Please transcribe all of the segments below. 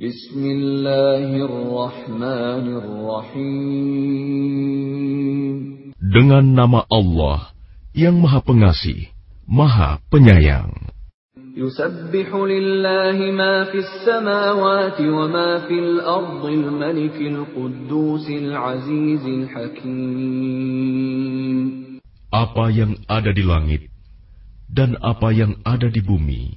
Bismillahirrahmanirrahim. Dengan nama Allah yang Maha Pengasih, Maha Penyayang. يسبح لله ما في السماوات وما في الأرض الملك القدوس العزيز الحكيم Apa yang ada di langit dan apa yang ada di bumi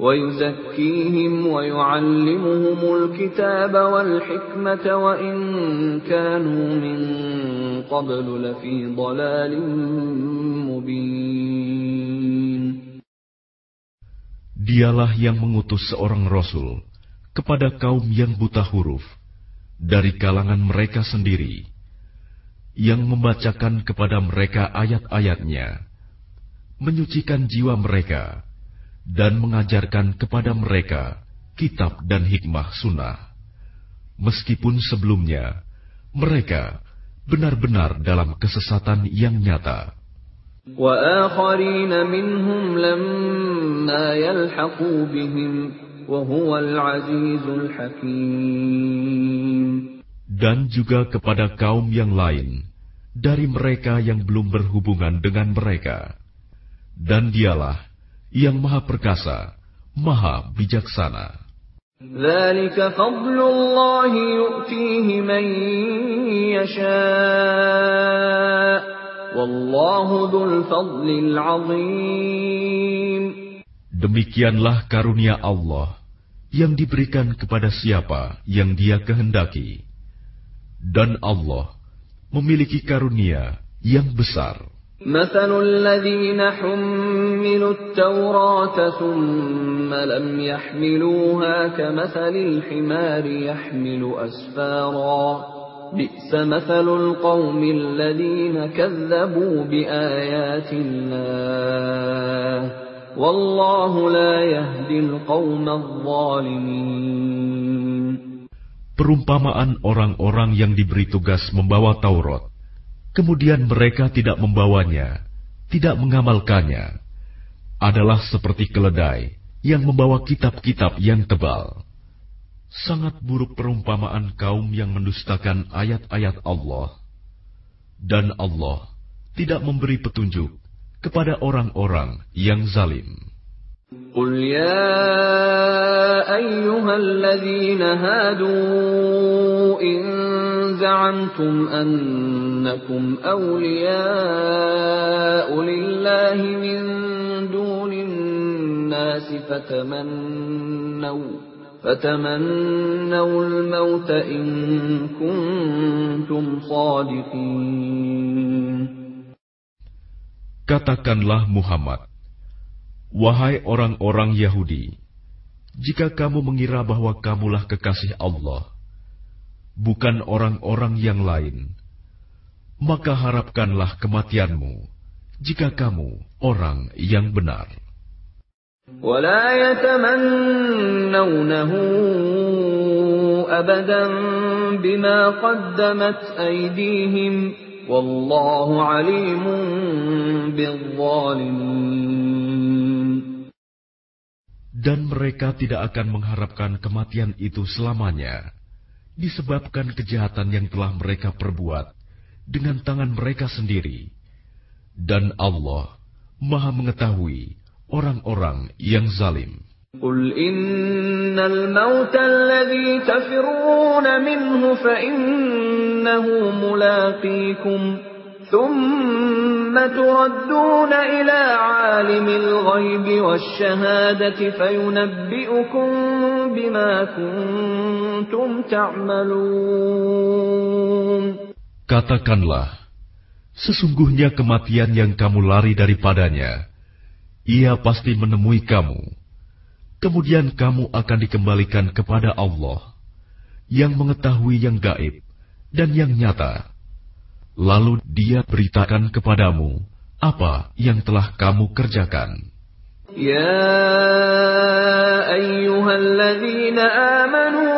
ويزكيهم ويعلمهم الكتاب والحكمة وإن كانوا من قبل لفي ضلال مبين Dialah yang mengutus seorang Rasul kepada kaum yang buta huruf dari kalangan mereka sendiri, yang membacakan kepada mereka ayat-ayatnya, menyucikan jiwa mereka, dan mengajarkan kepada mereka kitab dan hikmah sunnah. Meskipun sebelumnya mereka benar-benar dalam kesesatan yang nyata. Dan juga kepada kaum yang lain dari mereka yang belum berhubungan dengan mereka, dan dialah yang maha perkasa, maha bijaksana. ذلك فضل الله يؤتيه من يشاء والله ذو الفضل العظيم Demikianlah karunia Allah yang diberikan kepada siapa yang Dia kehendaki, dan Allah memiliki karunia yang besar. مثل الذين حملوا التوراة ثم لم يحملوها كمثل الحمار يحمل أسفارا. بئس مثل القوم الذين كذبوا بآيات الله. والله لا يهدي القوم الظالمين. Perumpamaan orang-orang yang diberi tugas membawa Taurat, kemudian mereka tidak membawanya, tidak mengamalkannya, adalah seperti keledai yang membawa kitab-kitab yang tebal. Sangat buruk perumpamaan kaum yang mendustakan ayat-ayat Allah. Dan Allah tidak memberi petunjuk kepada orang-orang yang zalim. قل يا أيها الذين هادوا إن زعمتم أنكم أولياء لله من دون الناس فتمنوا فتمنوا الموت إن كنتم صادقين Katakanlah Muhammad, Wahai orang-orang Yahudi, jika kamu mengira bahwa kamulah kekasih Allah, bukan orang-orang yang lain, maka harapkanlah kematianmu jika kamu orang yang benar. ولا يتمنونه أبدا بما قدمت أيديهم والله عليم بالظالمين Dan mereka tidak akan mengharapkan kematian itu selamanya, disebabkan kejahatan yang telah mereka perbuat dengan tangan mereka sendiri. Dan Allah Maha Mengetahui orang-orang yang zalim. قل إن الموت الذي تفرون منه فإنه ملاقيكم ثم تردون إلى عالم الغيب والشهادة فينبئكم بما كنتم تعملون Katakanlah, sesungguhnya kematian yang kamu lari daripadanya, ia pasti menemui kamu. Kemudian kamu akan dikembalikan kepada Allah, yang mengetahui yang gaib dan yang nyata. Lalu dia beritakan kepadamu apa yang telah kamu kerjakan. يا أيها الذين آمنوا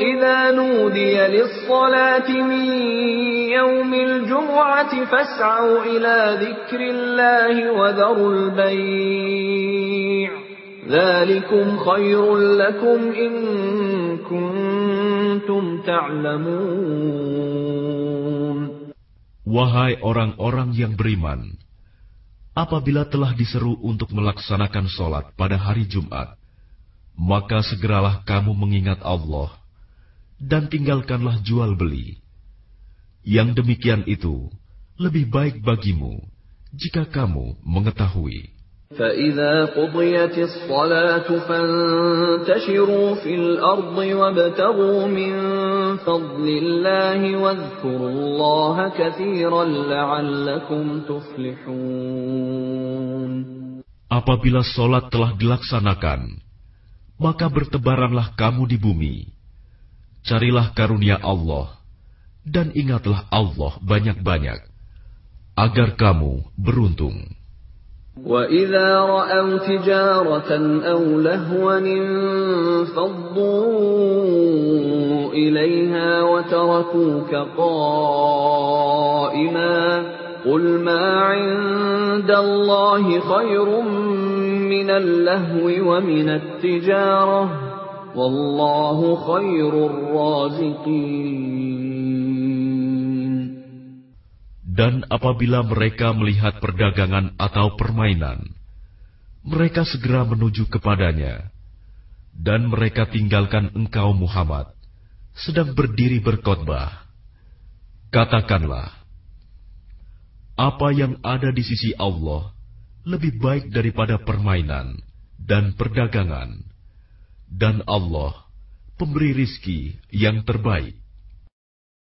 إذا نودي للصلاة من يوم الجمعة فاسعوا إلى ذكر الله وذروا البيع ذلكم خير لكم إن كنتم تعلمون Wahai orang-orang yang beriman, apabila telah diseru untuk melaksanakan sholat pada hari Jumat, maka segeralah kamu mengingat Allah dan tinggalkanlah jual beli. Yang demikian itu lebih baik bagimu jika kamu mengetahui. فإذا قضيت الصلاة فانتشروا في الأرض وابتغوا من فضل الله واذكروا الله كثيرا لعلكم تفلحون Apabila sholat telah dilaksanakan, maka bertebaranlah kamu di bumi. Carilah karunia Allah, dan ingatlah Allah banyak-banyak, agar kamu beruntung. وَإِذَا رَأَوْا تِجَارَةً أَوْ لَهْوًا انفَضُّوا إِلَيْهَا وَتَرَكُوكَ قَائِمًا قُلْ مَا عِندَ اللَّهِ خَيْرٌ مِّنَ اللَّهْوِ وَمِنَ التِّجَارَةِ وَاللَّهُ خَيْرُ الرَّازِقِينَ Dan apabila mereka melihat perdagangan atau permainan, mereka segera menuju kepadanya, dan mereka tinggalkan engkau Muhammad, sedang berdiri berkhotbah. Katakanlah, apa yang ada di sisi Allah lebih baik daripada permainan dan perdagangan, dan Allah pemberi rizki yang terbaik.